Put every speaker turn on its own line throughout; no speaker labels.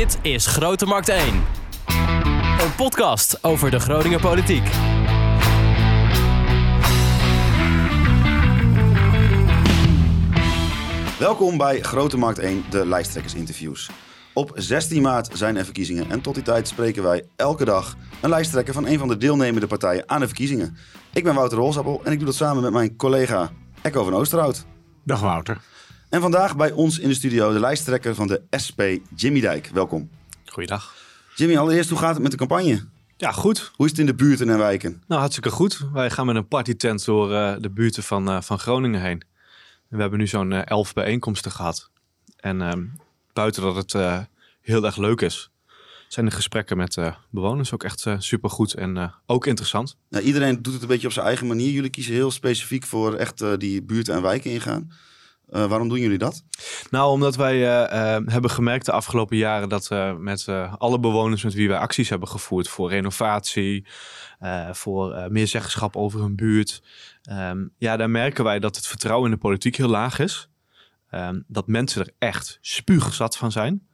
Dit is Grote Markt 1. Een podcast over de Groninger politiek.
Welkom bij Grote Markt 1, de lijsttrekkersinterviews. Op 16 maart zijn er verkiezingen en tot die tijd spreken wij elke dag een lijsttrekker van een van de deelnemende partijen aan de verkiezingen. Ik ben Wouter Rolsappel en ik doe dat samen met mijn collega Echo van Oosterhout.
Dag Wouter.
En vandaag bij ons in de studio de lijsttrekker van de SP, Jimmy Dijk. Welkom.
Goeiedag.
Jimmy, allereerst, hoe gaat het met de campagne?
Ja, goed.
Hoe is het in de buurten en wijken?
Nou, hartstikke goed. Wij gaan met een partytent door uh, de buurten van, uh, van Groningen heen. En we hebben nu zo'n uh, elf bijeenkomsten gehad. En ehm, buiten dat het heel erg leuk is, zijn de gesprekken met bewoners ook echt supergoed en ook interessant.
Nou, iedereen doet het een beetje op zijn eigen manier. Jullie kiezen heel specifiek voor echt die buurten en wijken ingaan. Uh, waarom doen jullie dat?
Nou, omdat wij uh, uh, hebben gemerkt de afgelopen jaren dat we met alle bewoners met wie wij acties hebben gevoerd voor renovatie, voor meer zeggenschap over hun buurt. Um, ja, daar merken wij dat het vertrouwen in de politiek heel laag is. Um, dat mensen er echt spuugzat van zijn.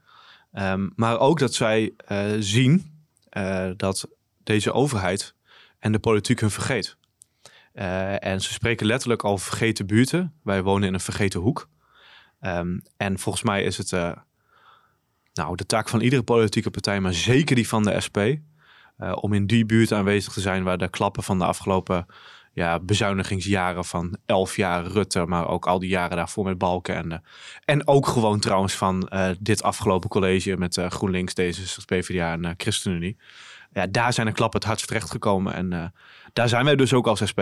Um, maar ook dat zij zien dat deze overheid en de politiek hun vergeet. Uh, en ze spreken letterlijk al vergeten buurten. Wij wonen in een vergeten hoek. Um, en volgens mij is het uh, nou, de taak van iedere politieke partij, maar zeker die van de SP, uh, om in die buurt aanwezig te zijn waar de klappen van de afgelopen ja, bezuinigingsjaren van elf jaar Rutte, maar ook al die jaren daarvoor met Balken. En, en ook gewoon trouwens van dit afgelopen college met GroenLinks, D66, PvdA en ChristenUnie. Ja, daar zijn de klappen het hardst terechtgekomen. En daar zijn wij dus ook als SP.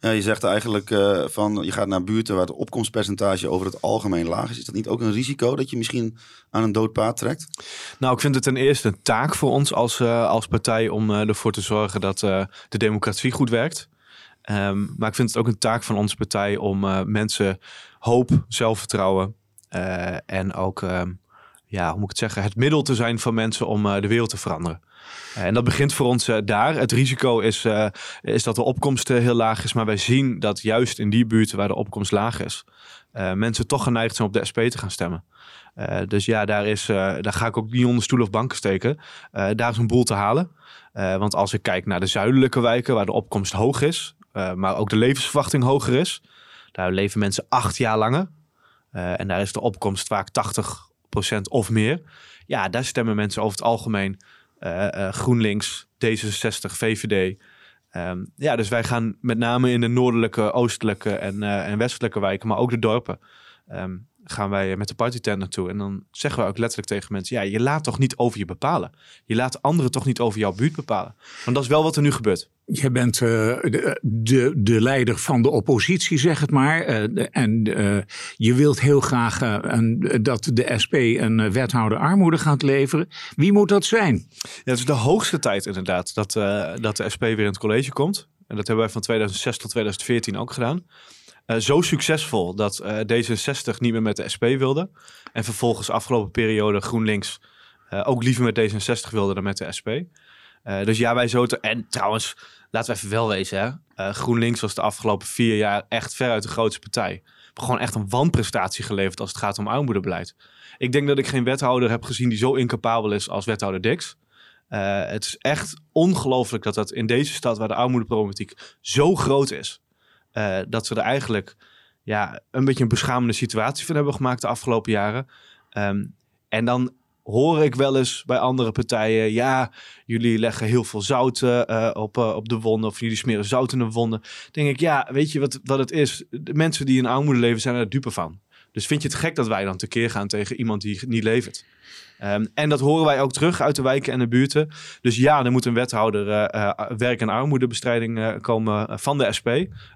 Ja, je zegt eigenlijk uh, van je gaat naar buurten waar het opkomstpercentage over het algemeen laag is. Is dat niet ook een risico dat je misschien aan een dood paard trekt?
Nou, ik vind het ten eerste een taak voor ons als, uh, als partij om ervoor te zorgen dat de democratie goed werkt. Um, maar ik vind het ook een taak van onze partij om mensen hoop, zelfvertrouwen en ook, ehm, ja, hoe moet ik het zeggen, het middel te zijn van mensen om de wereld te veranderen. En dat begint voor ons uh, daar. Het risico is, uh, is dat de opkomst uh, heel laag is. Maar wij zien dat juist in die buurten waar de opkomst laag is, mensen toch geneigd zijn op de SP te gaan stemmen. dus ja, daar, is, daar ga ik ook niet onder stoel of banken steken. daar is een boel te halen. want als ik kijk naar de zuidelijke wijken, waar de opkomst hoog is, maar ook de levensverwachting hoger is, daar leven mensen acht jaar langer. en daar is de opkomst vaak 80% of meer. Ja, daar stemmen mensen over het algemeen GroenLinks, D66, VVD. Um, ja, dus wij gaan met name in de noordelijke, oostelijke en, uh, en westelijke wijken, maar ook de dorpen, um, gaan wij met de partytent naartoe. En dan zeggen we ook letterlijk tegen mensen, ja, je laat toch niet over je bepalen. Je laat anderen toch niet over jouw buurt bepalen. Want dat is wel wat er nu gebeurt.
Je bent uh, de, de, de, leider van de oppositie, zeg het maar. Uh, en uh, je wilt heel graag een, dat de SP een wethouder armoede gaat leveren. Wie moet dat zijn?
Ja, het is de hoogste tijd inderdaad dat, dat de SP weer in het college komt. En dat hebben wij van 2006 tot 2014 ook gedaan. Uh, zo succesvol dat uh, D66 niet meer met de SP wilde. En vervolgens afgelopen periode GroenLinks uh, ook liever met D66 wilde dan met de SP. dus ja, wij zo te... En trouwens, laten we even wel wezen. Hè? GroenLinks was de afgelopen vier jaar echt veruit de grootste partij. Gewoon echt een wanprestatie geleverd als het gaat om armoedebeleid. Ik denk dat ik geen wethouder heb gezien die zo incapabel is als wethouder Dix. het is echt ongelooflijk dat dat in deze stad, waar de armoedeproblematiek zo groot is, uh, dat ze er eigenlijk ja, een beetje een beschamende situatie van hebben gemaakt de afgelopen jaren. Um, en dan hoor ik wel eens bij andere partijen, ja, jullie leggen heel veel zout uh, op, uh, op de wonden of jullie smeren zout in de wonden. denk ik, ja, weet je wat, wat het is? De mensen die in armoede leven zijn er dupe van. Dus vind je het gek dat wij dan tekeer gaan tegen iemand die niet levert? Um, en dat horen wij ook terug uit de wijken en de buurten. Dus ja, er moet een wethouder uh, uh, werk- en armoedebestrijding uh, komen van de SP.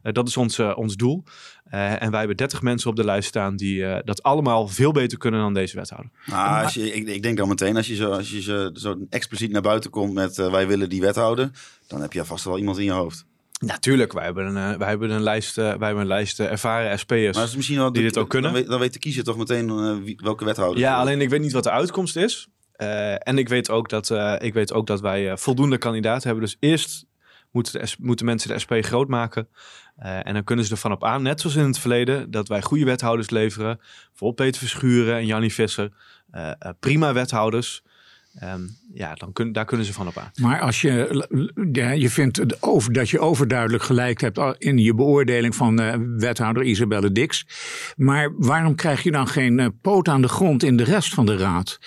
dat is ons, ons doel. en wij hebben 30 mensen op de lijst staan die dat allemaal veel beter kunnen dan deze wethouder.
Nou, als je, ik, ik, denk dan meteen, als je, zo, als je zo, zo expliciet naar buiten komt met wij willen die wethouder, dan heb je vast wel iemand in je hoofd.
Natuurlijk, wij hebben een, uh, wij hebben een lijst, uh, wij hebben een lijst uh, ervaren SP'ers
maar is misschien wel
die dit ook kunnen.
Dan weet, dan weet de kiezer toch meteen wie, welke wethouder.
Ja, alleen ik weet niet wat de uitkomst is. en ik weet ook dat, ik weet ook dat wij voldoende kandidaten hebben. Dus eerst moeten, de, moeten mensen de SP groot maken. en dan kunnen ze ervan op aan, net zoals in het verleden, dat wij goede wethouders leveren. Bijvoorbeeld Peter Verschuren en Jannie Visser. prima wethouders. Ehm, ja, dan kun, daar kunnen ze van op aan.
Maar als je, ja, je vindt het over, dat je overduidelijk gelijk hebt in je beoordeling van uh, wethouder Isabelle Dix. Maar waarom krijg je dan geen uh, poot aan de grond in de rest van de raad?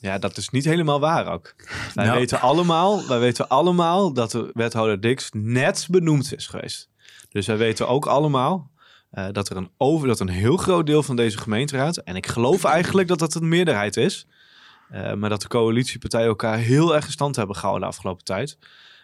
Ja, dat is niet helemaal waar ook. Wij,
Nou.
weten, allemaal, wij weten allemaal dat de wethouder Dix net benoemd is geweest. Dus wij weten ook allemaal eh, dat er een over dat een heel groot deel van deze gemeenteraad, en ik geloof eigenlijk dat dat een meerderheid is, eh, maar dat de coalitiepartijen elkaar heel erg in stand hebben gehouden de afgelopen tijd.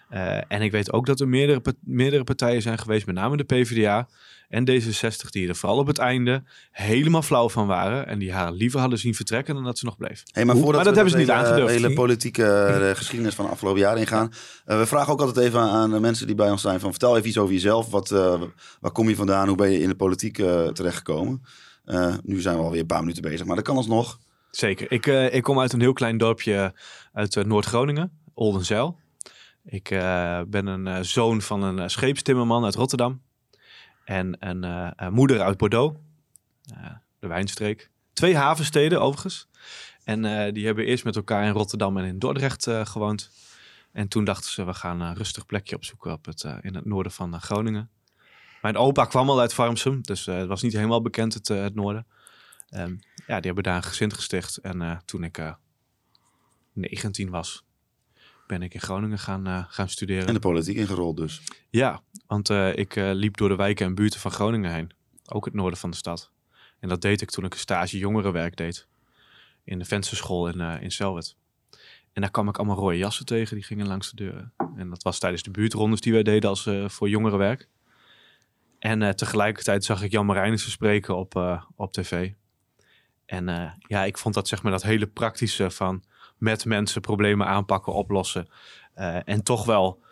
Eh, en ik weet ook dat er meerdere, meerdere partijen zijn geweest, met name de PvdA en D66, die er vooral op het einde helemaal flauw van waren. En die haar liever hadden zien vertrekken dan dat ze nog bleef.
Hey, maar voordat
Maar dat
we
hebben ze niet
hele,
aangedurfd.
hele politieke eh, geschiedenis van de afgelopen jaren ingaan. eh, we vragen ook altijd even aan de mensen die bij ons zijn: van, vertel even iets over jezelf. Wat, eh, waar kom je vandaan? Hoe ben je in de politiek eh, terechtgekomen? Eh, nu zijn we alweer een paar minuten bezig, maar dat kan alsnog.
Zeker. Ik, eh, ik kom uit een heel klein dorpje uit eh, Noord-Groningen, Oldenzeil. Ik eh, ben een zoon van een scheepstimmerman uit Rotterdam. En een moeder uit Bordeaux, de wijnstreek. Twee havensteden overigens. En die hebben eerst met elkaar in Rotterdam en in Dordrecht gewoond. En toen dachten ze, we gaan een rustig plekje opzoeken op het, in het noorden van Groningen. Mijn opa kwam al uit Farmsum, dus het was niet helemaal bekend het, het noorden. Ehm, ja, die hebben daar een gezin gesticht. En eh, toen ik eh 19 was, ben ik in Groningen gaan, eh, gaan studeren.
En de politiek ingerold dus.
Ja, want ik liep door de wijken en buurten van Groningen heen. Ook het noorden van de stad. En dat deed ik toen ik een stage jongerenwerk deed. In de vensterschool in, in Selwet. En daar kwam ik allemaal rode jassen tegen, die gingen langs de deuren. En dat was tijdens de buurtrondes die wij deden als, voor jongerenwerk. En tegelijkertijd zag ik Jan Marijnissen spreken op, op tv. En eh, ja, ik vond dat zeg maar dat hele praktische van met mensen problemen aanpakken, oplossen. Eh, en toch wel,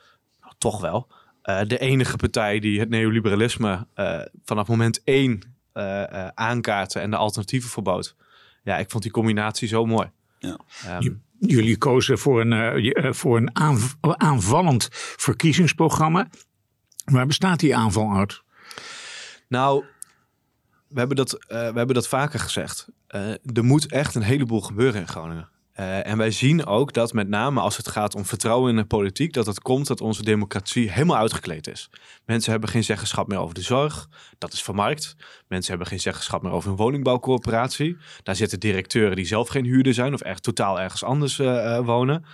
toch wel, eh, de enige partij die het neoliberalisme eh, vanaf moment één eh, eh, aankaartte en de alternatieven verbood. Ja, ik vond die combinatie zo mooi.
Ja.
Ehm,
Jullie kozen voor een, voor een aanv- aanvallend verkiezingsprogramma. Waar bestaat die aanval uit?
Nou, we hebben dat, eh, we hebben dat vaker gezegd. Eh, er moet echt een heleboel gebeuren in Groningen. Eh, en wij zien ook dat met name als het gaat om vertrouwen in de politiek, dat het komt dat onze democratie helemaal uitgekleed is. Mensen hebben geen zeggenschap meer over de zorg, dat is vermarkt. Mensen hebben geen zeggenschap meer over een woningbouwcorporatie. Daar zitten directeuren die zelf geen huurder zijn of echt totaal ergens anders eh, wonen.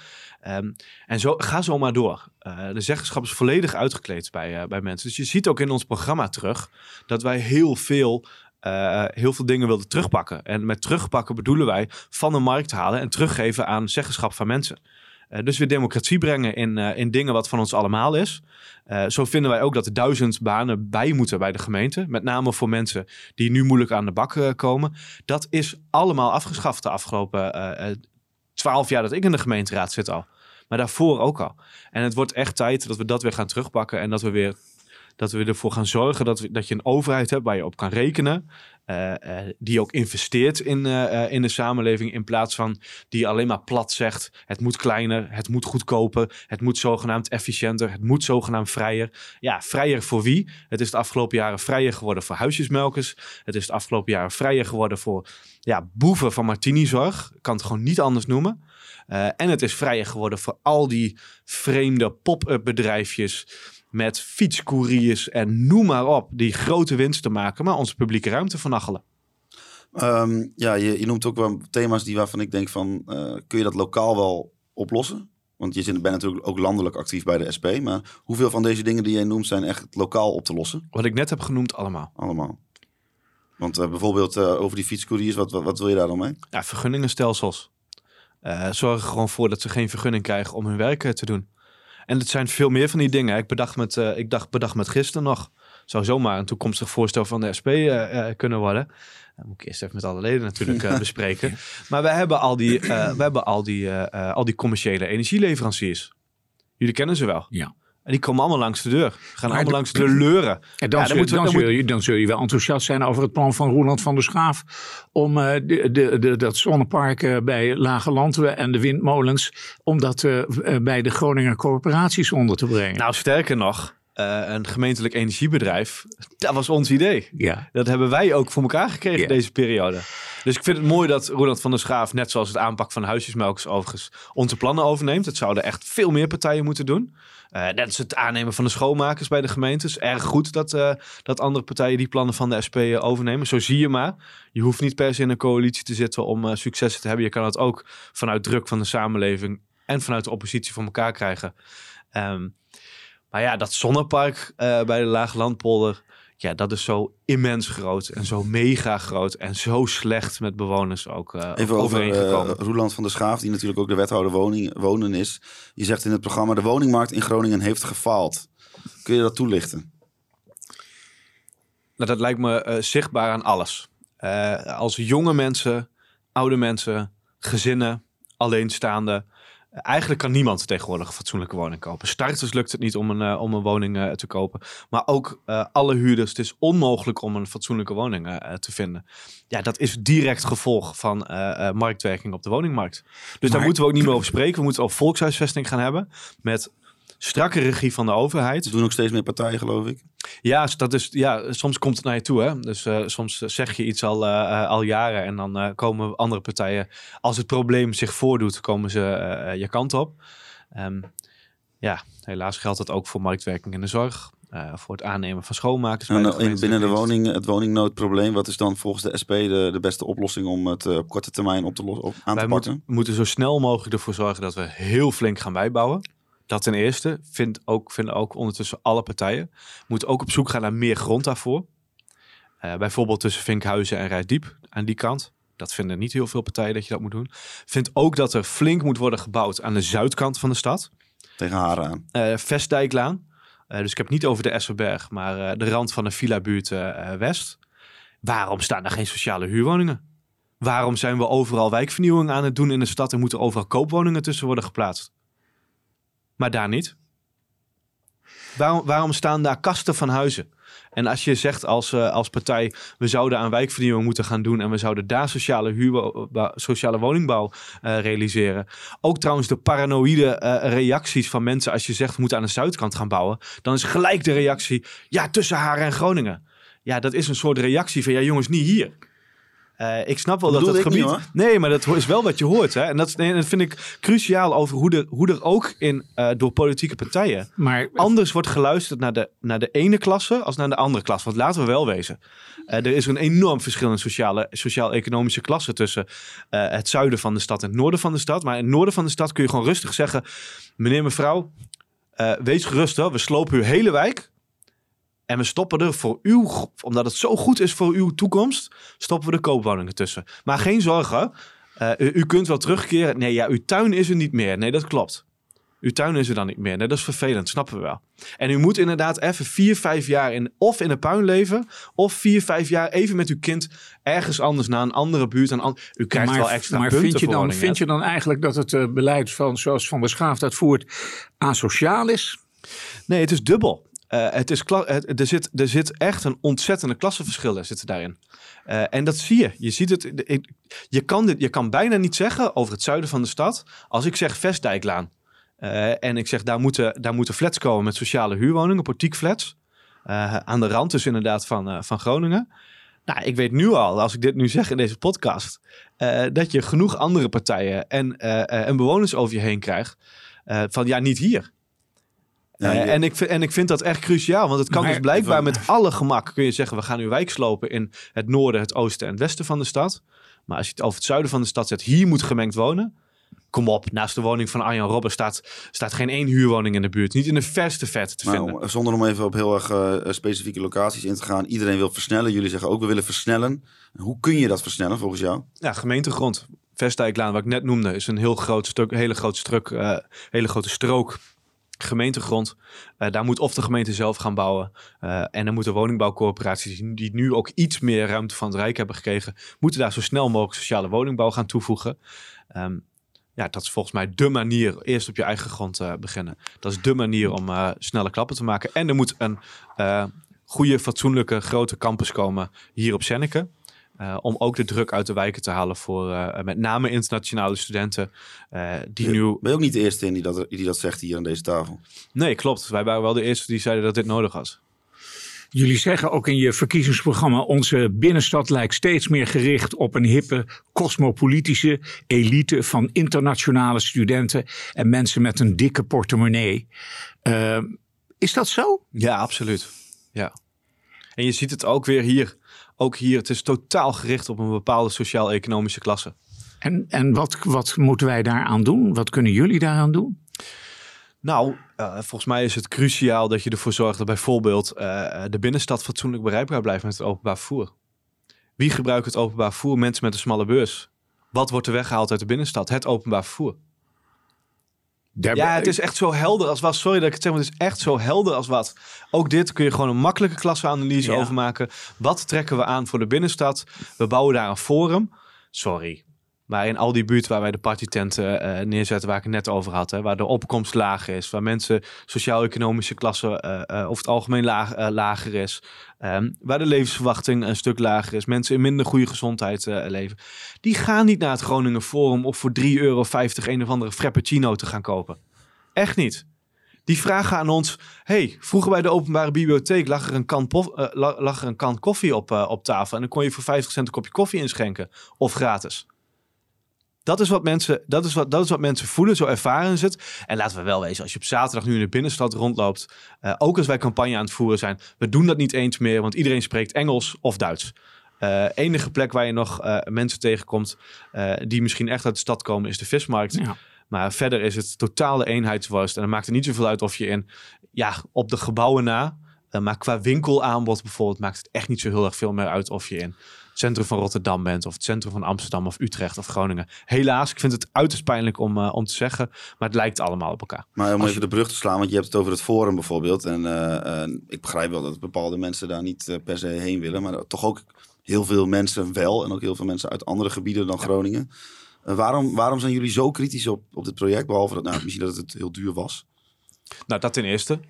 Ehm, en zo, ga zo maar door. De zeggenschap is volledig uitgekleed bij, bij mensen. Dus je ziet ook in ons programma terug dat wij heel veel, eh, heel veel dingen wilden terugpakken. En met terugpakken bedoelen wij van de markt halen en teruggeven aan zeggenschap van mensen. Eh, dus weer democratie brengen in, eh, in dingen wat van ons allemaal is. Zo vinden wij ook dat er duizend banen bij moeten bij de gemeente. Met name voor mensen die nu moeilijk aan de bak komen. Dat is allemaal afgeschaft de afgelopen twaalf jaar dat ik in de gemeenteraad zit al. Maar daarvoor ook al. En het wordt echt tijd dat we dat weer gaan terugpakken. En dat we weer dat we ervoor gaan zorgen dat, we, dat je een overheid hebt waar je op kan rekenen. eh, eh, die ook investeert in, eh, in de samenleving. In plaats van die alleen maar plat zegt. Het moet kleiner, het moet goedkoper. Het moet zogenaamd efficiënter. Het moet zogenaamd vrijer. Ja, vrijer voor wie? Het is de afgelopen jaren vrijer geworden voor huisjesmelkers. Het is de afgelopen jaren vrijer geworden voor ja, boeven van martinizorg. Ik kan het gewoon niet anders noemen. En het is vrijer geworden voor al die vreemde pop-up bedrijfjes met fietscouriers en noem maar op, die grote winsten maken, maar onze publieke ruimte vernachelen.
Ehm, ja, je, je noemt ook wel thema's die waarvan ik denk van, eh, kun je dat lokaal wel oplossen? Want je zit- bent natuurlijk ook landelijk actief bij de SP. Maar hoeveel van deze dingen die jij noemt zijn echt lokaal op te lossen?
Wat ik net heb genoemd allemaal.
Allemaal. Want eh, bijvoorbeeld eh, over die fietscouriers, wat, wat, wat wil je daar dan mee?
Ja, vergunningenstelsels. Eh zorg er gewoon voor dat ze geen vergunning krijgen om hun werk te doen. En het zijn veel meer van die dingen. Ik bedacht met, eh, ik dacht, bedacht met gisteren nog. Zou zomaar een toekomstig voorstel van de SP eh, eh, kunnen worden. Dat moet ik eerst even met alle leden natuurlijk bespreken. Maar we hebben al die, we hebben al die, al die commerciële energieleveranciers. Jullie kennen ze wel.
Ja.
En die komen allemaal langs de deur. Gaan
Maar
allemaal langs de leuren.
En dan,
Ja,
zul, dan, zul je, dan zul je wel enthousiast zijn over het plan van Roeland van der Schaaf. om eh, de, de, de, dat zonnepark eh, bij Lage Landwe en de windmolens. om dat eh, bij de Groninger corporaties onder te brengen.
Nou, sterker nog, een gemeentelijk energiebedrijf. Dat was ons idee.
ja.
Dat hebben wij ook voor elkaar gekregen
Ja.
deze periode. Dus ik vind het mooi dat Roland van der Schaaf, net zoals het aanpak van huisjesmelkers overigens, onze plannen overneemt. Het zouden echt veel meer partijen moeten doen. Uh, net als het aannemen van de schoonmakers bij de gemeentes. Erg goed dat, uh, dat andere partijen die plannen van de SP overnemen. Zo zie je maar. Je hoeft niet per se in een coalitie te zitten om successen te hebben. Je kan het ook vanuit druk van de samenleving en vanuit de oppositie voor elkaar krijgen. Um, maar ja, dat zonnepark bij de Lage Landpolder ja, dat is zo immens groot en zo mega groot en zo slecht met bewoners ook uh,
Even over uh, Roeland van der Schaaf, die natuurlijk ook de wethouder woning, wonen is. Je zegt in het programma, de woningmarkt in Groningen heeft gefaald. Kun je dat toelichten?
Nou, dat lijkt me uh, zichtbaar aan alles. als jonge mensen, oude mensen, gezinnen, alleenstaande, Eigenlijk kan niemand tegenwoordig een fatsoenlijke woning kopen. Starters lukt het niet om een, uh, om een woning uh, te kopen. Maar ook uh, alle huurders. Het is onmogelijk om een fatsoenlijke woning te vinden. Ja, dat is direct gevolg van marktwerking op de woningmarkt. Dus maar... daar moeten we ook niet meer over spreken. We moeten over volkshuisvesting gaan hebben. Met strakke regie van de overheid.
Er doen ook steeds meer partijen, geloof ik.
Ja, dat is, ja soms komt het naar je toe. Hè? Dus uh, soms zeg je iets al, uh, al jaren en dan uh, komen andere partijen, als het probleem zich voordoet, komen ze je kant op. Um, ja, helaas geldt dat ook voor marktwerking in de zorg. voor het aannemen van schoonmakers.
En, de binnen de woning, het woningnoodprobleem, wat is dan volgens de SP de, de beste oplossing om het op korte termijn op te op, aan
Wij
te pakken?
we moeten zo snel mogelijk ervoor zorgen dat we heel flink gaan bijbouwen. Dat ten eerste vindt ook, vinden ook ondertussen alle partijen. Moet ook op zoek gaan naar meer grond daarvoor. Uh, bijvoorbeeld tussen Vinkhuizen en Rijdiep aan die kant. Dat vinden niet heel veel partijen dat je dat moet doen. Vindt ook dat er flink moet worden gebouwd aan de zuidkant van de stad.
Tegen haar aan.
Uh, Vestdijklaan. Uh, dus ik heb het niet over de Esserberg, maar de rand van de villa-buurt West. Waarom staan er geen sociale huurwoningen? Waarom zijn we overal wijkvernieuwing aan het doen in de stad en moeten overal koopwoningen tussen worden geplaatst? Maar daar niet? Waarom, waarom staan daar kasten van huizen? En als je zegt als, uh, als partij, we zouden aan wijkvernieuwing moeten gaan doen en we zouden daar sociale, huur, sociale woningbouw uh, realiseren. Ook trouwens de paranoïde reacties van mensen als je zegt we moeten aan de zuidkant gaan bouwen. Dan is gelijk de reactie, ja tussen haar en Groningen. Ja, dat is een soort reactie van ja jongens, niet hier. Uh, ik snap wel dat, dat, gebied. Niet, nee, maar dat is wel wat je hoort. Hè? En dat, nee, dat vind ik cruciaal over hoe, de, hoe er ook in, uh, door politieke partijen maar, anders wordt geluisterd naar de, naar de ene klasse als naar de andere klasse. Want laten we wel wezen. Uh, er is een enorm verschil in sociale, sociaal-economische klasse tussen het zuiden van de stad en het noorden van de stad. Maar in het noorden van de stad kun je gewoon rustig zeggen: meneer, mevrouw, wees gerust, hoor. we slopen uw hele wijk. En we stoppen er voor u, omdat het zo goed is voor uw toekomst, stoppen we de koopwoningen tussen. Maar geen zorgen, uh, u, u, kunt wel terugkeren. Nee, ja, uw tuin is er niet meer. Nee, dat klopt. Uw tuin is er dan niet meer. Nee, dat is vervelend, snappen we wel. En u moet inderdaad even vier, vijf jaar in, of in een puin leven, of vier, vijf jaar even met uw kind ergens anders naar een andere buurt. An u krijgt
maar,
wel extra
maar
punten
vind je, dan, vind je dan eigenlijk dat het uh, beleid van, zoals Van der Schaaf dat voert, asociaal is?
Nee, het is dubbel. Uh, het is het, er, zit, er zit echt een ontzettende klassenverschillen zitten daarin. En dat zie je. Je, ziet het, je, kan je kan bijna niet zeggen over het zuiden van de stad. Als ik zeg Vestdijklaan. En ik zeg daar moeten, daar moeten flats komen met sociale huurwoningen, portiekflats. aan de rand dus inderdaad van, van Groningen. Nou, ik weet nu al, als ik dit nu zeg in deze podcast, dat je genoeg andere partijen en, en bewoners over je heen krijgt. van ja, niet hier. Uh, en, ik, en ik vind dat echt cruciaal, want het kan maar, dus blijkbaar met alle gemak kun je zeggen: we gaan nu wijk slopen in het noorden, het oosten en het westen van de stad. Maar als je het over het zuiden van de stad zet, hier moet gemengd wonen. Kom op, naast de woning van Arjan Robben staat, staat geen één huurwoning in de buurt. Niet in de verste vet te nou, vinden.
Zonder om even op heel erg uh, specifieke locaties in te gaan. Iedereen wil versnellen. Jullie zeggen ook, we willen versnellen. Hoe kun je dat versnellen volgens jou?
Ja, gemeentegrond. Vestdijklaan, wat ik net noemde, is een heel groot stuk, hele groot stuk, uh, hele grote strook gemeentegrond. Uh, daar moet of de gemeente zelf gaan bouwen. Uh, en dan moeten woningbouwcorporaties die nu ook iets meer ruimte van het Rijk hebben gekregen, moeten daar zo snel mogelijk sociale woningbouw gaan toevoegen. Um, ja, dat is volgens mij de manier. Eerst op je eigen grond uh, beginnen. Dat is de manier om snelle klappen te maken. En er moet een goede, fatsoenlijke, grote campus komen hier op Zenneke. Uh, om ook de druk uit de wijken te halen voor uh, met name internationale studenten. Uh, die nu... Ben
je ook niet de eerste in die dat, die dat zegt hier aan deze tafel?
Nee, klopt. Wij waren wel de eerste die zeiden dat dit nodig was.
Jullie zeggen ook in je verkiezingsprogramma: onze binnenstad lijkt steeds meer gericht op een hippe, cosmopolitische elite van internationale studenten en mensen met een dikke portemonnee. Uh, is dat zo?
Ja, absoluut. Ja. En je ziet het ook weer hier. Ook hier, het is totaal gericht op een bepaalde sociaal-economische klasse.
En, en wat, wat moeten wij daaraan doen? Wat kunnen jullie daaraan doen?
Nou, uh, volgens mij is het cruciaal dat je ervoor zorgt dat bijvoorbeeld uh, de binnenstad fatsoenlijk bereikbaar blijft met het openbaar vervoer. Wie gebruikt het openbaar vervoer? Mensen met een smalle beurs. Wat wordt er weggehaald uit de binnenstad? Het openbaar vervoer. Ja, het is echt zo helder als wat. Sorry dat ik het zeg, maar het is echt zo helder als wat. Ook dit kun je gewoon een makkelijke klasseanalyse ja. over maken. Wat trekken we aan voor de binnenstad? We bouwen daar een forum. Sorry, maar in al die buurten waar wij de partytenten uh, neerzetten, waar ik het net over had, hè, waar de opkomst laag is, waar mensen sociaal-economische klasse uh, uh, over het algemeen lager is, um, waar de levensverwachting een stuk lager is, mensen in minder goede gezondheid leven, die gaan niet naar het Groningen Forum of voor 3,50 euro een of andere frappuccino te gaan kopen. Echt niet. Die vragen aan ons: hey, vroeger bij de openbare bibliotheek lag er een kan, lag er een kan koffie op, op tafel en dan kon je voor 50 cent een kopje koffie inschenken of gratis. Dat is, wat mensen, dat, is wat, dat is wat mensen voelen, zo ervaren ze het. En laten we wel wezen, als je op zaterdag nu in de binnenstad rondloopt, uh, ook als wij campagne aan het voeren zijn, we doen dat niet eens meer, want iedereen spreekt Engels of Duits. Uh, enige plek waar je nog uh, mensen tegenkomt die misschien echt uit de stad komen, is de vismarkt. Ja. Maar verder is het totale eenheidsworst. En dan maakt het niet zoveel uit of je in, ja, op de gebouwen na, maar qua winkelaanbod bijvoorbeeld, maakt het echt niet zo heel erg veel meer uit of je in centrum van Rotterdam bent, of het centrum van Amsterdam, of Utrecht of Groningen. Helaas, ik vind het uiterst pijnlijk om, uh, om te zeggen, maar het lijkt allemaal op elkaar.
Maar om even de brug te slaan, want je hebt het over het Forum bijvoorbeeld. En uh, ik begrijp wel dat bepaalde mensen daar niet per se heen willen, maar toch ook heel veel mensen wel. En ook heel veel mensen uit andere gebieden dan Groningen. waarom, waarom zijn jullie zo kritisch op, op dit project? Behalve dat, nou, misschien dat het heel duur was.
Nou, dat ten eerste.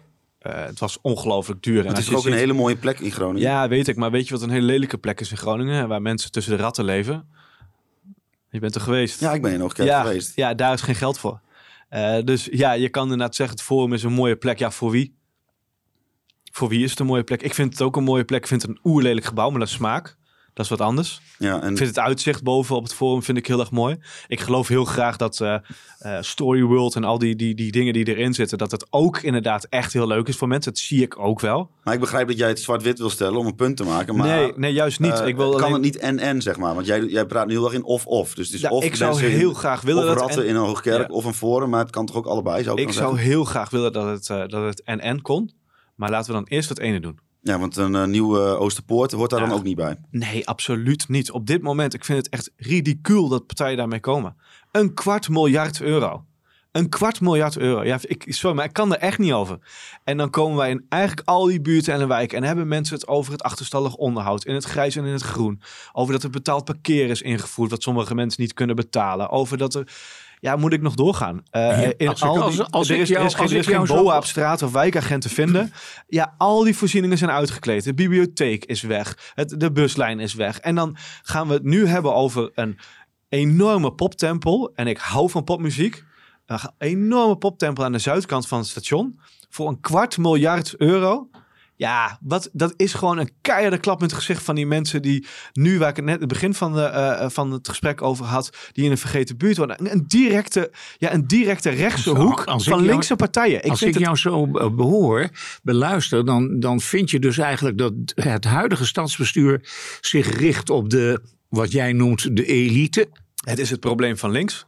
Uh, het was ongelooflijk duur.
Het is ook een hele mooie plek in Groningen.
Ja, weet ik. Maar weet je wat een hele lelijke plek is in Groningen? Waar mensen tussen de ratten leven. Je bent er geweest.
Ja, ik ben er nog een keer
ja,
geweest.
Ja, daar is geen geld voor. Uh, dus ja, je kan inderdaad zeggen, het Forum is een mooie plek. Ja, voor wie? Voor wie is het een mooie plek? Ik vind het ook een mooie plek. Ik vind het een oerlelijk gebouw, maar dat is smaak. Dat is wat anders.
Ja, en...
Ik vind het uitzicht boven op het forum vind ik heel erg mooi. Ik geloof heel graag dat uh, uh, Story World en al die, die, die dingen die erin zitten, dat het ook inderdaad echt heel leuk is voor mensen. Dat zie ik ook wel.
Maar ik begrijp dat jij het zwart-wit wil stellen om een punt te maken. Maar,
nee, nee, juist niet.
Uh,
ik wil
kan
alleen...
het niet en-en, zeg maar? Want jij, jij praat nu heel erg in of-of. Dus het is
ja,
of
ik zou heel
in,
graag willen
of
dat
ratten
en...
in een hoogkerk
ja.
of een forum, maar het kan toch ook allebei? Zou ik
ik zou
zeggen?
heel graag willen dat het, dat het en-en kon. Maar laten we dan eerst het ene doen.
Ja, want een uh, nieuwe Oosterpoort hoort daar
Ja.
dan ook niet bij.
Nee, absoluut niet. Op dit moment, ik vind het echt ridicuul dat partijen daarmee komen. Een kwart miljard euro. Een kwart miljard euro. Ja, ik, sorry, maar ik kan er echt niet over. En dan komen wij in eigenlijk al die buurten en de wijken. En hebben mensen het over het achterstallig onderhoud. In het grijs en in het groen. Over dat er betaald parkeer is ingevoerd. Wat sommige mensen niet kunnen betalen. Over dat er... Ja, moet ik nog doorgaan? Uh,
Ja,
in
als ik-
al
als-
die,
als
er
ik
is,
jou-
er is geen, er is geen BOA op straat of wijkagent te vinden. Ja, al die voorzieningen zijn uitgekleed. De bibliotheek is weg. Het, de buslijn is weg. En dan gaan we het nu hebben over een enorme poptempel. En ik hou van popmuziek. Een enorme poptempel aan de zuidkant van het station. Voor een kwart miljard euro. Ja, wat, dat is gewoon een keiharde klap in het gezicht van die mensen die nu, waar ik het net het begin van, de, eh, van het gesprek over had, die in een vergeten buurt wonen. Een, een directe, ja, een directe rechtse hoek van
jou-
linkse partijen. Ik
Als
vind
ik
het
jou zo eh, behoor, beluister, dan, dan vind je dus eigenlijk dat het huidige stadsbestuur zich richt op de, wat jij noemt, de elite.
Het is het probleem van links.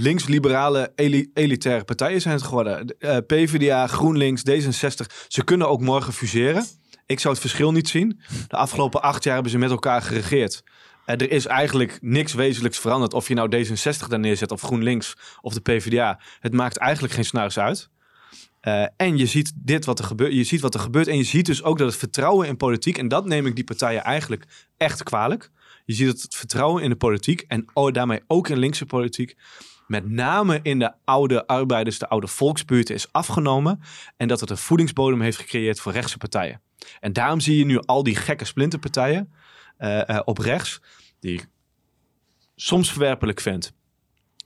Links-liberale eli- elitaire partijen zijn het geworden. De, eh, PvdA, GroenLinks, D66. Ze kunnen ook morgen fuseren. Ik zou het verschil niet zien. De afgelopen acht jaar hebben ze met elkaar geregeerd. Eh, er is eigenlijk niks wezenlijks veranderd. Of je nou D66 daar neerzet of GroenLinks of de PvdA. Het maakt eigenlijk geen snuis uit. Eh, en je ziet dit wat er gebeurt. Je ziet wat er gebeurt. En je ziet dus ook dat het vertrouwen in politiek. En dat neem ik die partijen eigenlijk echt kwalijk. Je ziet dat het vertrouwen in de politiek. En daarmee ook in linkse politiek. Met name in de oude arbeiders, de oude volksbuurten is afgenomen. En dat het een voedingsbodem heeft gecreëerd voor rechtse partijen. En daarom zie je nu al die gekke splinterpartijen eh, eh, op rechts. Die ik soms verwerpelijk vind.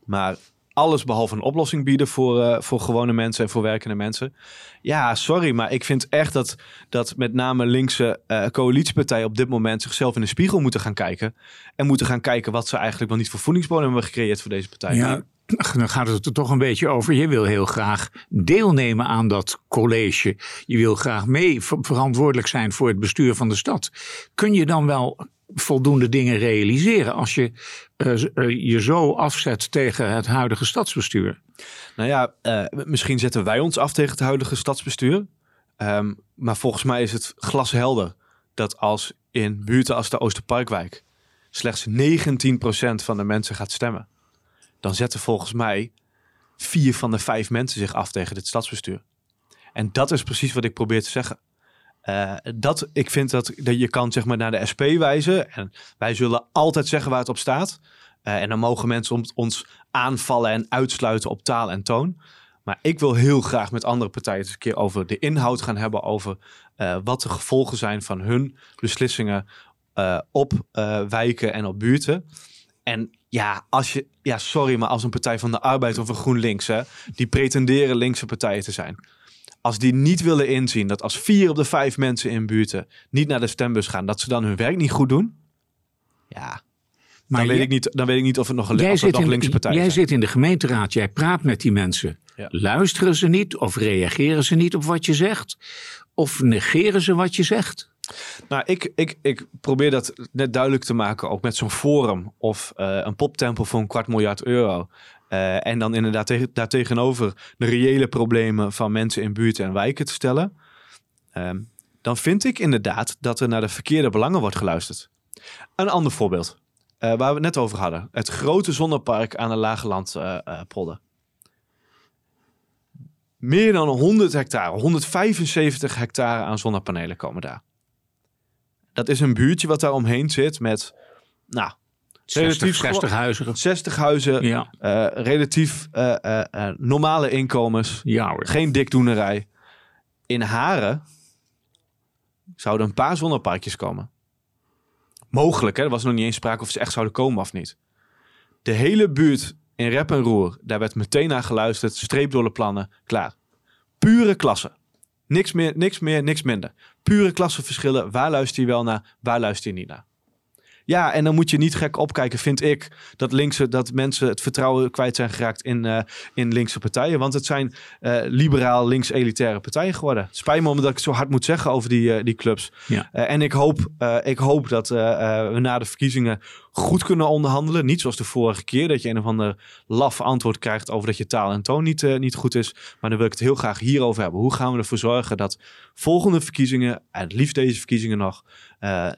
Maar alles behalve een oplossing bieden voor, eh, voor gewone mensen en voor werkende mensen. Ja, sorry, maar ik vind echt dat, dat met name linkse coalitiepartijen op dit moment zichzelf in de spiegel moeten gaan kijken. En moeten gaan kijken wat ze eigenlijk wel niet voor voedingsbodem hebben gecreëerd voor deze partij.
Ja, dan gaat het er toch een beetje over. Je wil heel graag deelnemen aan dat college. Je wil graag mee verantwoordelijk zijn voor het bestuur van de stad. Kun je dan wel voldoende dingen realiseren als je uh, je zo afzet tegen het huidige stadsbestuur?
Nou ja, uh, misschien zetten wij ons af tegen het huidige stadsbestuur. Um, maar volgens mij is het glashelder dat als in buurten als de Oosterparkwijk slechts 19% van de mensen gaat stemmen, dan zetten volgens mij vier van de vijf mensen zich af tegen dit stadsbestuur. En dat is precies wat ik probeer te zeggen. Uh, dat, ik vind dat, dat je kan zeg maar, naar de SP wijzen. En wij zullen altijd zeggen waar het op staat. Uh, en dan mogen mensen ons aanvallen en uitsluiten op taal en toon. Maar ik wil heel graag met andere partijen eens een keer over de inhoud gaan hebben. Over uh, wat de gevolgen zijn van hun beslissingen op wijken en op buurten. En ja, als je, ja, sorry, maar als een Partij van de Arbeid of een GroenLinks, hè, die pretenderen linkse partijen te zijn als die niet willen inzien dat als vier op de vijf mensen in buurten niet naar de stembus gaan, dat ze dan hun werk niet goed doen. Ja, maar dan, weet ik niet, dan weet ik niet of het nog een, jij zit in, linkse partij
Jij zit in de gemeenteraad, jij praat met die mensen. Luisteren ze niet of reageren ze niet op wat je zegt? Of negeren ze wat je zegt?
Nou, ik, ik, ik probeer dat net duidelijk te maken, ook met zo'n forum of uh, een poptempel voor een kwart miljard euro. Uh, en dan inderdaad tegen, daartegenover de reële problemen van mensen in buurten en wijken te stellen. Uh, dan vind ik inderdaad dat er naar de verkeerde belangen wordt geluisterd. Een ander voorbeeld, uh, waar we het net over hadden. Het grote zonnepark aan de Lagelandpolder. Meer dan 100 hectare, 175 hectare aan zonnepanelen komen daar. Dat is een buurtje wat daar omheen zit met, nou,
60, 60 huizen.
60 huizen. Ja. Uh, relatief uh, uh, normale inkomens.
Ja, hoor.
Geen dikdoenerij. In Haren zouden een paar zonneparkjes komen. Mogelijk, hè? er was nog niet eens sprake of ze echt zouden komen of niet. De hele buurt in Rep en Roer, daar werd meteen naar geluisterd. Streep door de plannen, klaar. Pure klasse. Niks meer, niks meer, niks minder. Pure klassenverschillen. Waar luister je wel naar, waar luister je niet naar? Ja, en dan moet je niet gek opkijken, vind ik, dat, linkse, dat mensen het vertrouwen kwijt zijn geraakt in, uh, in linkse partijen. Want het zijn uh, liberaal links-elitaire partijen geworden. Spijt me omdat ik het zo hard moet zeggen over die, uh, die clubs. Ja. en ik hoop, ik hoop dat we na de verkiezingen goed kunnen onderhandelen. Niet zoals de vorige keer, dat je een of ander laf antwoord krijgt over dat je taal en toon niet, niet goed is. Maar dan wil ik het heel graag hierover hebben. Hoe gaan we ervoor zorgen dat volgende verkiezingen, en het liefst deze verkiezingen nog,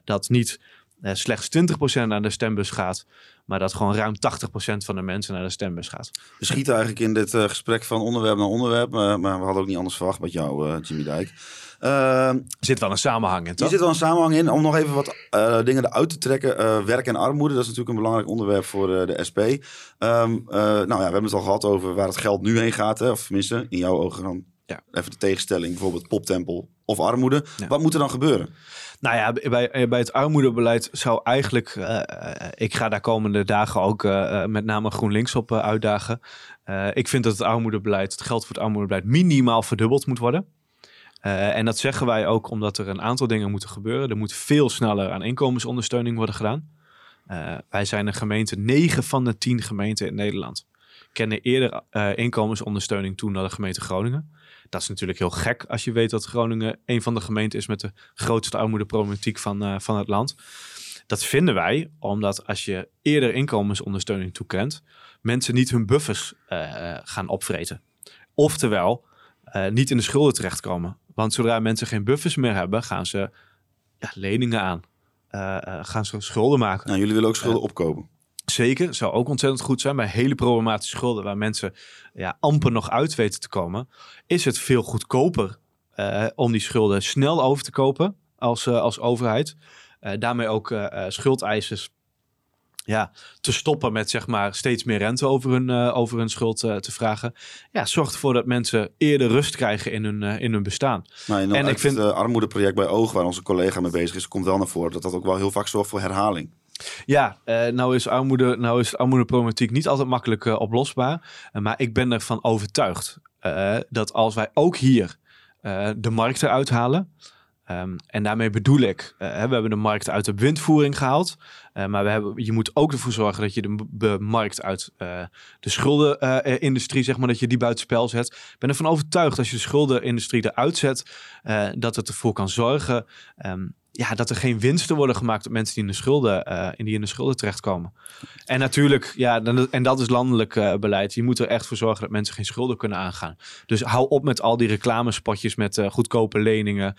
dat niet slechts 20% naar de stembus gaat. Maar dat gewoon ruim 80% van de mensen naar de stembus gaat.
We schieten eigenlijk in dit uh, gesprek van onderwerp naar onderwerp. maar we hadden ook niet anders verwacht met jou, uh, Jimmy Dijk.
er zit wel een samenhang in, toch?
Er zit wel een samenhang in. Om nog even wat dingen eruit te trekken. werk en armoede, dat is natuurlijk een belangrijk onderwerp voor de SP. Um, ehm, nou ja, we hebben het al gehad over waar het geld nu heen gaat. Hè? Of tenminste, in jouw ogen dan ja. even de tegenstelling. Bijvoorbeeld poptempel of armoede. Wat moet er dan gebeuren?
Nou ja, bij, eh, bij het armoedebeleid zou eigenlijk, uh, ik ga daar komende dagen ook uh, met name GroenLinks op uitdagen. ik vind dat het armoedebeleid, het geld voor het armoedebeleid minimaal verdubbeld moet worden. en dat zeggen wij ook omdat er een aantal dingen moeten gebeuren. Er moet veel sneller aan inkomensondersteuning worden gedaan. wij zijn een gemeente, negen van de tien gemeenten in Nederland kennen eerder inkomensondersteuning toen dan de gemeente Groningen. Dat is natuurlijk heel gek als je weet dat Groningen een van de gemeenten is met de grootste armoedeproblematiek van, uh, van het land. Dat vinden wij omdat als je eerder inkomensondersteuning toekent, mensen niet hun buffers uh, gaan opvreten. Oftewel, uh, niet in de schulden terechtkomen. Want zodra mensen geen buffers meer hebben, gaan ze ja, leningen aan. gaan ze schulden maken.
Nou, jullie willen ook schulden opkopen.
Zeker, zou ook ontzettend goed zijn bij hele problematische schulden waar mensen ja, amper nog uit weten te komen. Is het veel goedkoper uh, om die schulden snel over te kopen als, uh, als overheid. Uh, daarmee ook schuldeisers ja, te stoppen met zeg maar steeds meer rente over hun, over hun schuld te vragen. Ja, zorgt ervoor dat mensen eerder rust krijgen in hun, in hun bestaan.
Nou, en ik vind het armoedeproject bij Oog, waar onze collega mee bezig is, komt wel naar voren dat dat ook wel heel vaak zorgt voor herhaling.
Ja, uh, nou is armoede, nou is armoedeproblematiek niet altijd makkelijk uh, oplosbaar. Uh, maar ik ben ervan overtuigd dat als wij ook hier de markt eruit halen. Um, en daarmee bedoel ik, we hebben de markt uit de windvoering gehaald. maar we hebben, je moet ook ervoor zorgen dat je de, markt uit de schuldenindustrie, zeg maar, dat je die buitenspel zet. Ik ben ervan overtuigd als je de schuldenindustrie eruit zet, dat het ervoor kan zorgen um, ja, dat er geen winsten worden gemaakt op mensen die in de schulden, uh, die in de schulden terechtkomen. En natuurlijk, ja, en dat is landelijk uh, beleid. Je moet er echt voor zorgen dat mensen geen schulden kunnen aangaan. Dus hou op met al die reclamespotjes met uh, goedkope leningen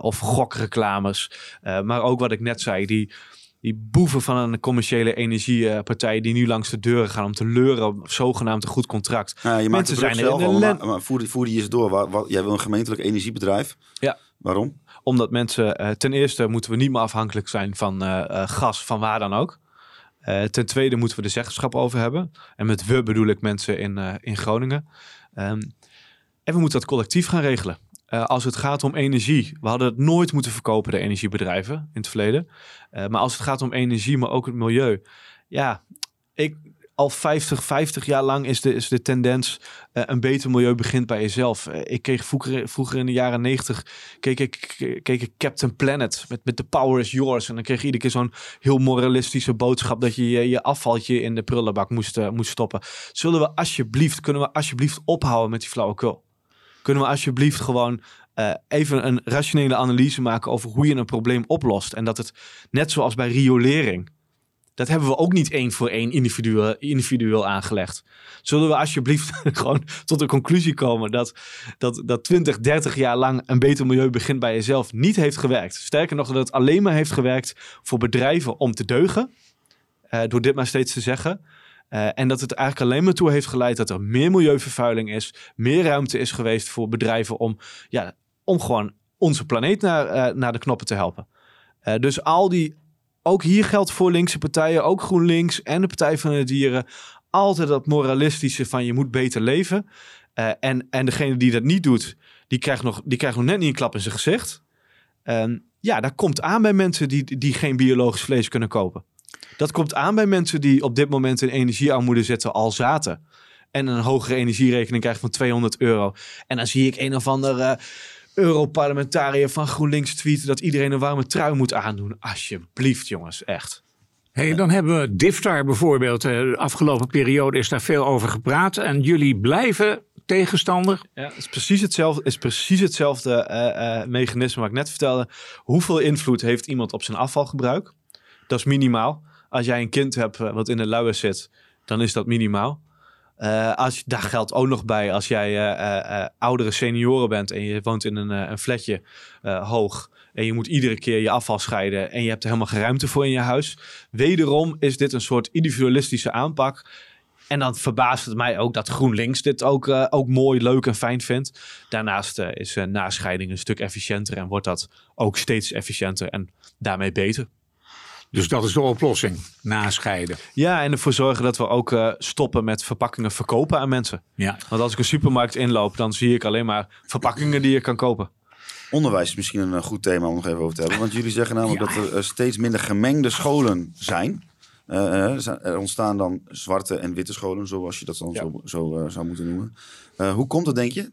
of gokreclames. maar ook wat ik net zei, die, die boeven van een commerciële energiepartij die nu langs de deuren gaan om te leuren op zogenaamd een goed contract.
Ja, je maakt Mensen zijn zelf al, maar, maar voer, voer die eens door. Wat, wat, jij wil een gemeentelijk energiebedrijf.
Ja.
Waarom?
Omdat mensen, uh, ten eerste moeten we niet meer afhankelijk zijn van uh, uh, gas, van waar dan ook. ten tweede moeten we de zeggenschap over hebben. En met we bedoel ik mensen in, in Groningen. Um, en we moeten dat collectief gaan regelen. als het gaat om energie, we hadden het nooit moeten verkopen, de energiebedrijven in het verleden. maar als het gaat om energie, maar ook het milieu. Ja, ik, al 50, 50 jaar lang is de, is de tendens uh, een beter milieu begint bij jezelf. Uh, ik kreeg vroeger, vroeger in de jaren 90 keek ik, keek ik Captain Planet met, met The Power is Yours. En dan kreeg je iedere keer zo'n heel moralistische boodschap dat je je, je afvaltje in de prullenbak moest, uh, moest stoppen. Zullen we alsjeblieft, kunnen we alsjeblieft ophouden met die flauwekul? Kunnen we alsjeblieft gewoon even een rationele analyse maken over hoe je een probleem oplost? En dat het net zoals bij riolering dat hebben we ook niet één voor één individueel, individueel aangelegd. Zullen we alsjeblieft gewoon tot de conclusie komen dat, dat, dat 20, 30 jaar lang een beter milieu begint bij jezelf niet heeft gewerkt. Sterker nog, dat het alleen maar heeft gewerkt voor bedrijven om te deugen. Uh, door dit maar steeds te zeggen. Uh, en dat het eigenlijk alleen maar toe heeft geleid dat er meer milieuvervuiling is. Meer ruimte is geweest voor bedrijven om, ja, om gewoon onze planeet naar, uh, naar de knoppen te helpen. dus al die ook hier geldt voor linkse partijen, ook GroenLinks en de Partij van de Dieren, altijd dat moralistische van je moet beter leven. Uh, en, en degene die dat niet doet, die krijgt nog, die krijgt nog net niet een klap in zijn gezicht. Uh, ja, dat komt aan bij mensen die, die geen biologisch vlees kunnen kopen. Dat komt aan bij mensen die op dit moment in energiearmoede zitten al zaten. En een hogere energierekening krijgen van 200 euro. En dan zie ik een of ander... Europarlementariër van GroenLinks tweeten dat iedereen een warme trui moet aandoen. Alsjeblieft, jongens, echt.
Hey, dan hebben we Diftar bijvoorbeeld. Eh, de afgelopen periode is daar veel over gepraat. En jullie blijven tegenstander.
Ja, het is precies hetzelfde, is precies hetzelfde uh, uh, mechanisme wat ik net vertelde. Hoeveel invloed heeft iemand op zijn afvalgebruik? Dat is minimaal. Als jij een kind hebt wat in de luier zit, dan is dat minimaal. Uh, als, daar geldt ook nog bij als jij uh, uh, oudere senioren bent en je woont in een, een flatje hoog. En je moet iedere keer je afval scheiden en je hebt er helemaal geen ruimte voor in je huis. Wederom is dit een soort individualistische aanpak. En dan verbaast het mij ook dat GroenLinks dit ook, ook mooi, leuk en fijn vindt. Daarnaast is nascheiding een stuk efficiënter en wordt dat ook steeds efficiënter en daarmee beter.
Dus dat is de oplossing, nascheiden.
Ja, en ervoor zorgen dat we ook uh, stoppen met verpakkingen verkopen aan mensen.
Ja.
Want als ik een supermarkt inloop, dan zie ik alleen maar verpakkingen die je kan kopen.
Onderwijs is misschien een goed thema om nog even over te hebben. Want jullie zeggen namelijk dat er uh, steeds minder gemengde scholen zijn. Uh, er ontstaan dan zwarte en witte scholen, zoals je dat dan ja. zo, zo zou moeten noemen. hoe komt dat, denk je?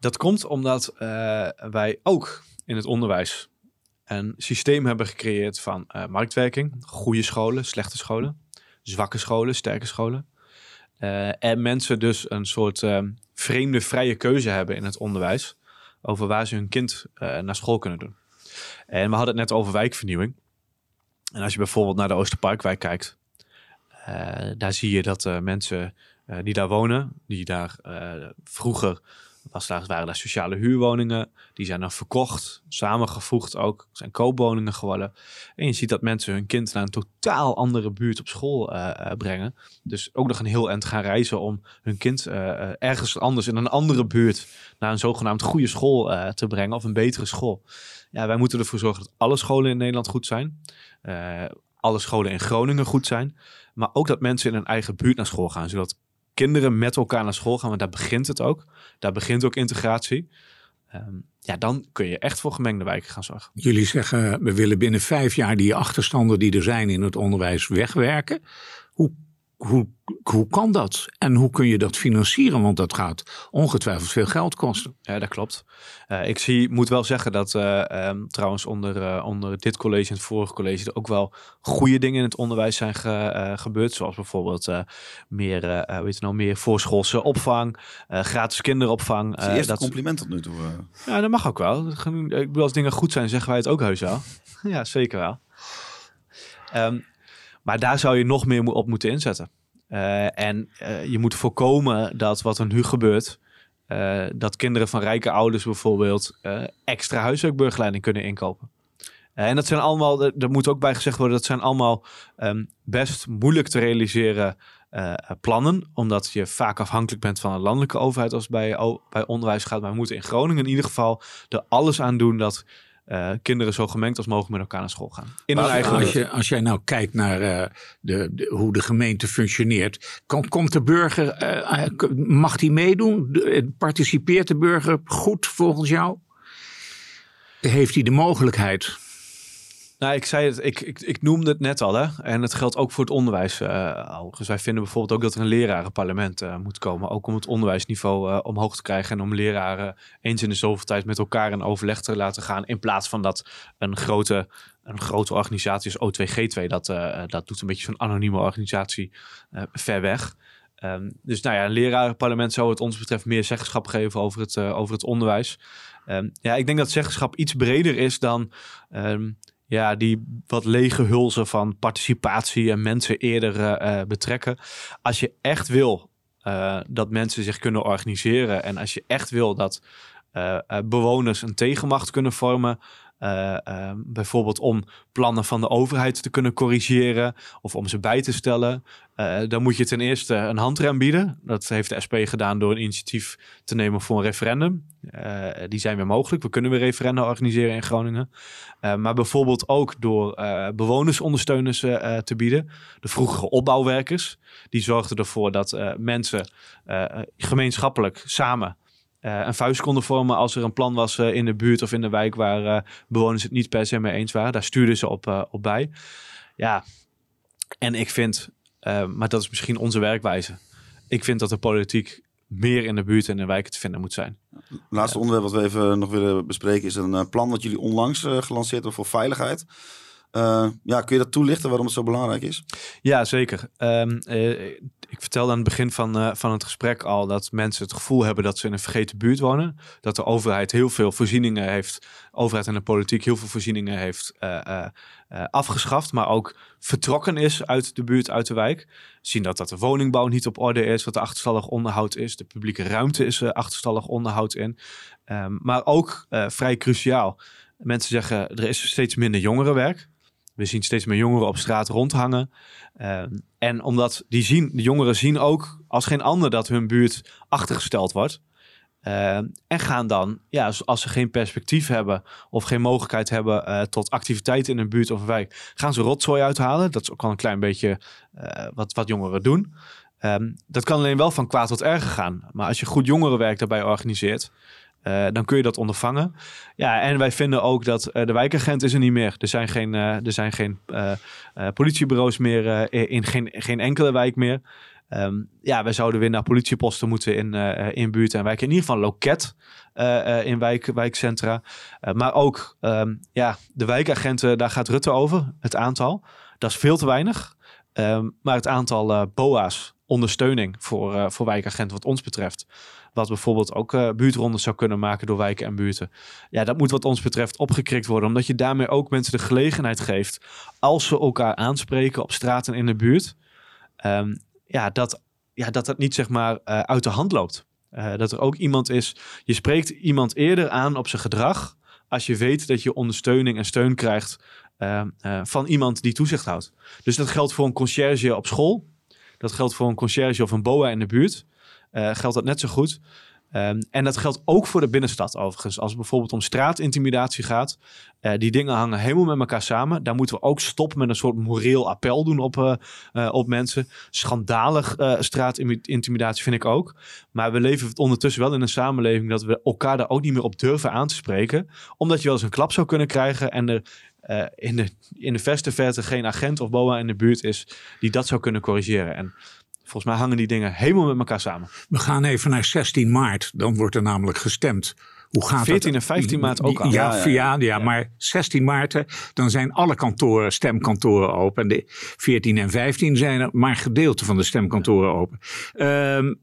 Dat komt omdat wij ook in het onderwijs een systeem hebben gecreëerd van uh, marktwerking, goede scholen, slechte scholen, zwakke scholen, sterke scholen. Uh, en mensen dus een soort uh, vreemde vrije keuze hebben in het onderwijs over waar ze hun kind naar school kunnen doen. En we hadden het net over wijkvernieuwing. En als je bijvoorbeeld naar de Oosterparkwijk kijkt, daar zie je dat mensen die daar wonen, die daar vroeger daar, waren daar sociale huurwoningen. Die zijn dan verkocht, samengevoegd ook. zijn koopwoningen geworden. En je ziet dat mensen hun kind naar een totaal andere buurt op school uh, uh, brengen. Dus ook nog een heel eind gaan reizen om hun kind uh, ergens anders in een andere buurt naar een zogenaamd goede school te brengen. Of een betere school. Ja, wij moeten ervoor zorgen dat alle scholen in Nederland goed zijn. alle scholen in Groningen goed zijn. Maar ook dat mensen in een eigen buurt naar school gaan. Zodat kinderen met elkaar naar school gaan, want daar begint het ook. Daar begint ook integratie. Ehm, ja, dan kun je echt voor gemengde wijken gaan zorgen.
Jullie zeggen, we willen binnen vijf jaar die achterstanden die er zijn in het onderwijs wegwerken. Hoe, hoe, hoe kan dat? En hoe kun je dat financieren? Want dat gaat ongetwijfeld veel geld kosten.
Ja, dat klopt. Uh, ik zie, moet wel zeggen dat uh, um, trouwens onder, uh, onder dit college en het vorige college er ook wel goede dingen in het onderwijs zijn ge, gebeurd. Zoals bijvoorbeeld meer, weet je nou, meer voorschoolse opvang, gratis kinderopvang.
Dat is eerste dat compliment tot nu toe.
Ja, dat mag ook wel. Ik bedoel, als dingen goed zijn, zeggen wij het ook heus wel. ja, zeker wel. Um, maar daar zou je nog meer op moeten inzetten. Uh, en uh, je moet voorkomen dat wat er nu gebeurt, uh, dat kinderen van rijke ouders bijvoorbeeld extra huiswerkburgerleiding kunnen inkopen. en dat zijn allemaal, er moet ook bij gezegd worden, dat zijn allemaal um, best moeilijk te realiseren plannen, omdat je vaak afhankelijk bent van een landelijke overheid als bij, bij onderwijs gaat. Maar we moeten in Groningen in ieder geval er alles aan doen dat uh, kinderen zo gemengd als mogelijk met elkaar naar school gaan.
In hun eigen als, je, als jij nou kijkt naar uh, de, de, hoe de gemeente functioneert, komt, komt de burger, uh, mag die meedoen? Participeert de burger goed volgens jou? Heeft hij de mogelijkheid?
Nou, ik zei het, ik, ik, ik noemde het net al, hè. En het geldt ook voor het onderwijs uh, Dus wij vinden bijvoorbeeld ook dat er een lerarenparlement uh, moet komen. Ook om het onderwijsniveau uh, omhoog te krijgen. En om leraren eens in de zoveel tijd met elkaar in overleg te laten gaan. In plaats van dat een grote, een grote organisatie als O2G2 dat, dat doet. Een beetje zo'n anonieme organisatie ver weg. Um, dus nou ja, een lerarenparlement zou het ons betreft meer zeggenschap geven over het, over het onderwijs. Um, ja, ik denk dat zeggenschap iets breder is dan... Um, ja, die wat lege hulzen van participatie en mensen eerder uh, betrekken. Als je echt wil uh, dat mensen zich kunnen organiseren en als je echt wil dat bewoners een tegenmacht kunnen vormen, uh, uh, bijvoorbeeld om plannen van de overheid te kunnen corrigeren of om ze bij te stellen. Uh, dan moet je ten eerste een handrem bieden. Dat heeft de SP gedaan door een initiatief te nemen voor een referendum. die zijn weer mogelijk. We kunnen weer referenda organiseren in Groningen. maar bijvoorbeeld ook door bewonersondersteuners te bieden. De vroegere opbouwwerkers. Die zorgden ervoor dat mensen gemeenschappelijk samen uh, een vuist konden vormen als er een plan was uh, in de buurt of in de wijk waar uh, bewoners het niet per se mee eens waren. Daar stuurden ze op, op bij. Ja, en ik vind, maar dat is misschien onze werkwijze. Ik vind dat de politiek meer in de buurt en in de wijken te vinden moet zijn.
Laatste onderwerp wat we even nog willen bespreken is een plan wat jullie onlangs gelanceerd hebben voor veiligheid. Uh, ja, kun je dat toelichten waarom het zo belangrijk is?
Ja, zeker. Um, uh, ik vertelde aan het begin van, uh, van het gesprek al dat mensen het gevoel hebben dat ze in een vergeten buurt wonen. Dat de overheid heel veel voorzieningen heeft, overheid en de politiek heel veel voorzieningen heeft afgeschaft, maar ook vertrokken is uit de buurt, uit de wijk. Zien dat, dat de woningbouw niet op orde is, dat er achterstallig onderhoud is, de publieke ruimte is achterstallig onderhoud in. Um, maar ook vrij cruciaal. Mensen zeggen er is steeds minder jongerenwerk. We zien steeds meer jongeren op straat rondhangen. Uh, en omdat die, zien, de jongeren zien ook als geen ander dat hun buurt achtergesteld wordt. Uh, en gaan dan, ja, als ze geen perspectief hebben of geen mogelijkheid hebben uh, tot activiteiten in een buurt of wijk, gaan ze rotzooi uithalen. Dat is ook al een klein beetje uh, wat, wat jongeren doen. Um, dat kan alleen wel van kwaad tot erger gaan. Maar als je goed jongerenwerk daarbij organiseert, uh, dan kun je dat ondervangen. Ja, en wij vinden ook dat uh, de wijkagent is er niet meer. Er zijn geen, uh, er zijn geen politiebureaus meer in geen, geen enkele wijk meer. Um, ja, wij zouden weer naar politieposten moeten in, in buurten en wijken. In ieder geval loket in wijk, wijkcentra. maar ook um, ja, de wijkagenten, daar gaat Rutte over, het aantal. Dat is veel te weinig. Um, maar het aantal BOA's, ondersteuning voor, voor wijkagenten wat ons betreft wat bijvoorbeeld ook uh, buurtrondes zou kunnen maken door wijken en buurten. Ja, dat moet wat ons betreft opgekrikt worden. Omdat je daarmee ook mensen de gelegenheid geeft. Als ze elkaar aanspreken op straten in de buurt. Um, ja, dat, ja, dat dat niet zeg maar uh, uit de hand loopt. Uh, dat er ook iemand is. Je spreekt iemand eerder aan op zijn gedrag. Als je weet dat je ondersteuning en steun krijgt uh, van iemand die toezicht houdt. Dus dat geldt voor een conciërge op school. Dat geldt voor een conciërge of een BOA in de buurt uh, geldt dat net zo goed. Ehm, en dat geldt ook voor de binnenstad overigens. Als het bijvoorbeeld om straatintimidatie gaat, uh, die dingen hangen helemaal met elkaar samen. Daar moeten we ook stoppen met een soort moreel appel doen op, uh, op mensen. Schandalig straatintimidatie vind ik ook. Maar we leven ondertussen wel in een samenleving dat we elkaar daar ook niet meer op durven aan te spreken. Omdat je wel eens een klap zou kunnen krijgen en er in, de, in de verste verte geen agent of boa in de buurt is die dat zou kunnen corrigeren. En Volgens mij hangen die dingen helemaal met elkaar samen.
We gaan even naar 16 maart. Dan wordt er namelijk gestemd. Hoe gaat
14 en 15 maart ook al.
Ja, ja, ja, maar 16 maart, dan zijn alle kantoren, stemkantoren open. En de 14 en 15 zijn er maar gedeelte van de stemkantoren open. Uh,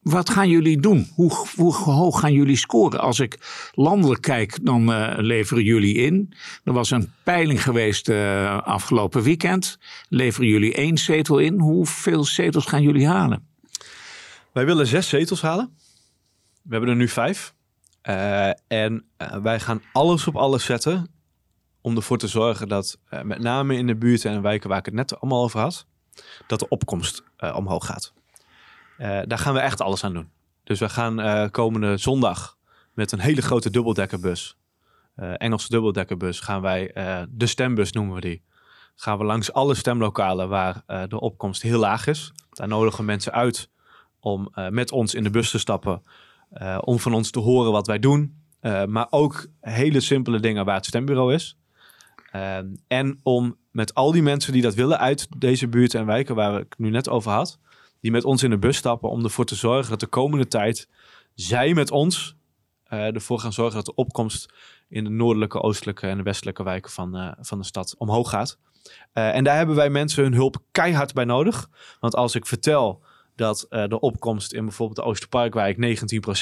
wat gaan jullie doen? Hoe, hoog gaan jullie scoren? Als ik landelijk kijk, dan uh, leveren jullie in. Er was een peiling geweest uh, afgelopen weekend. Leveren jullie één zetel in? Hoeveel zetels gaan jullie halen?
Wij willen zes zetels halen. We hebben er nu vijf. Uh, en wij gaan alles op alles zetten om ervoor te zorgen dat met name in de buurten en wijken waar ik het net allemaal over had, dat de opkomst omhoog gaat. Uh, daar gaan we echt alles aan doen. Dus we gaan uh, komende zondag met een hele grote dubbeldekkerbus, uh, Engelse dubbeldekkerbus, gaan wij, de stembus noemen we die, gaan we langs alle stemlokalen waar de opkomst heel laag is. Daar nodigen mensen uit om met ons in de bus te stappen, om van ons te horen wat wij doen. maar ook hele simpele dingen waar het stembureau is. en om met al die mensen die dat willen uit deze buurten en wijken waar ik nu net over had, die met ons in de bus stappen om ervoor te zorgen dat de komende tijd zij met ons uh, ervoor gaan zorgen dat de opkomst in de noordelijke, oostelijke en de westelijke wijken van, uh, van de stad omhoog gaat. Uh, en daar hebben wij mensen hun hulp keihard bij nodig. Want als ik vertel dat de opkomst in bijvoorbeeld de Oosterparkwijk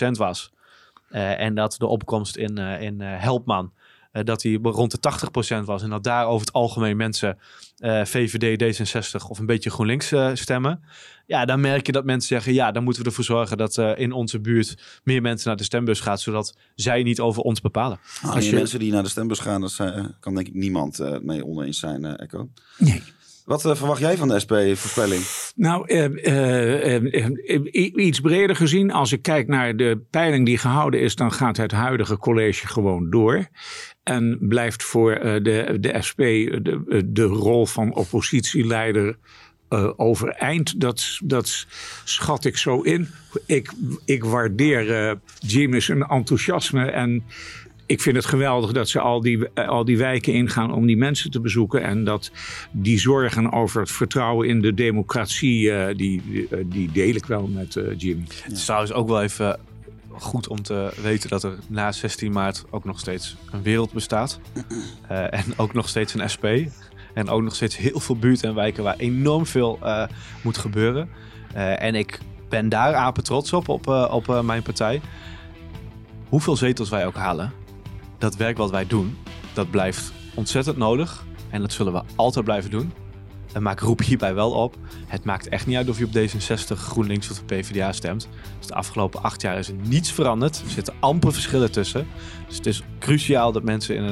19% was. en dat de opkomst in, in Helpman uh, dat hij rond de 80% was. En dat daar over het algemeen mensen uh, VVD, D66 of een beetje GroenLinks uh, stemmen. Ja, dan merk je dat mensen zeggen: ja, dan moeten we ervoor zorgen dat in onze buurt meer mensen naar de stembus gaan, zodat zij niet over ons bepalen.
Ah, Als je mensen die naar de stembus gaan, dat kan denk ik niemand mee oneens zijn, Echo.
Nee.
Wat uh, verwacht jij van de SP-voorspelling?
Nou, uh, uh, iets breder gezien. Als ik kijk naar de peiling die gehouden is, dan gaat het huidige college gewoon door. En blijft voor de, de SP de, de rol van oppositieleider overeind. Dat, dat schat ik zo in. Ik, ik waardeer uh, Jimmy's enthousiasme en ik vind het geweldig dat ze al die, eh, al die wijken ingaan om die mensen te bezoeken. En dat die zorgen over het vertrouwen in de democratie, uh, die, die, die, deel ik wel met uh, Jimmy.
Het is trouwens ook wel even goed om te weten dat er na 16 maart ook nog steeds een wereld bestaat. Uh, en ook nog steeds een SP. En ook nog steeds heel veel buurten en wijken waar enorm veel uh, moet gebeuren. Uh, en ik ben daar apen trots op, op, op mijn partij. Hoeveel zetels wij ook halen, dat werk wat wij doen, dat blijft ontzettend nodig. En dat zullen we altijd blijven doen. Maar ik roep hierbij wel op. Het maakt echt niet uit of je op D66, GroenLinks of de PvdA stemt. Dus de afgelopen acht jaar is er niets veranderd. Er zitten amper verschillen tussen. Dus het is cruciaal dat mensen in,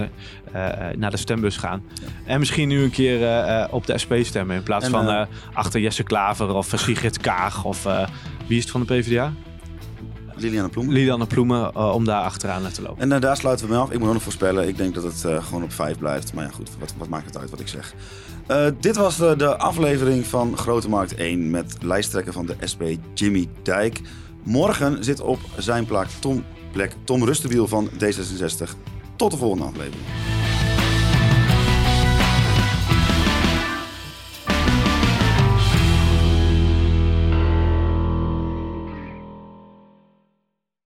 uh, naar de stembus gaan. En misschien nu een keer uh, op de SP stemmen. In plaats en, van achter Jesse Klaver of Sigrid Kaag. Of wie is het van de PvdA?
Liliane Ploemen.
Liliane Ploemen, uh, om daar achteraan te lopen.
En uh, daar sluiten we mee af. Ik moet nog voorspellen. Ik denk dat het uh, gewoon op 5 blijft. Maar ja, goed, wat, wat maakt het uit wat ik zeg? dit was de, de, aflevering van Grote Markt 1 met lijsttrekker van de SP Jimmy Dijk. Morgen zit op zijn plek Tom, plek Tom Rustenwiel van D66. Tot de volgende aflevering.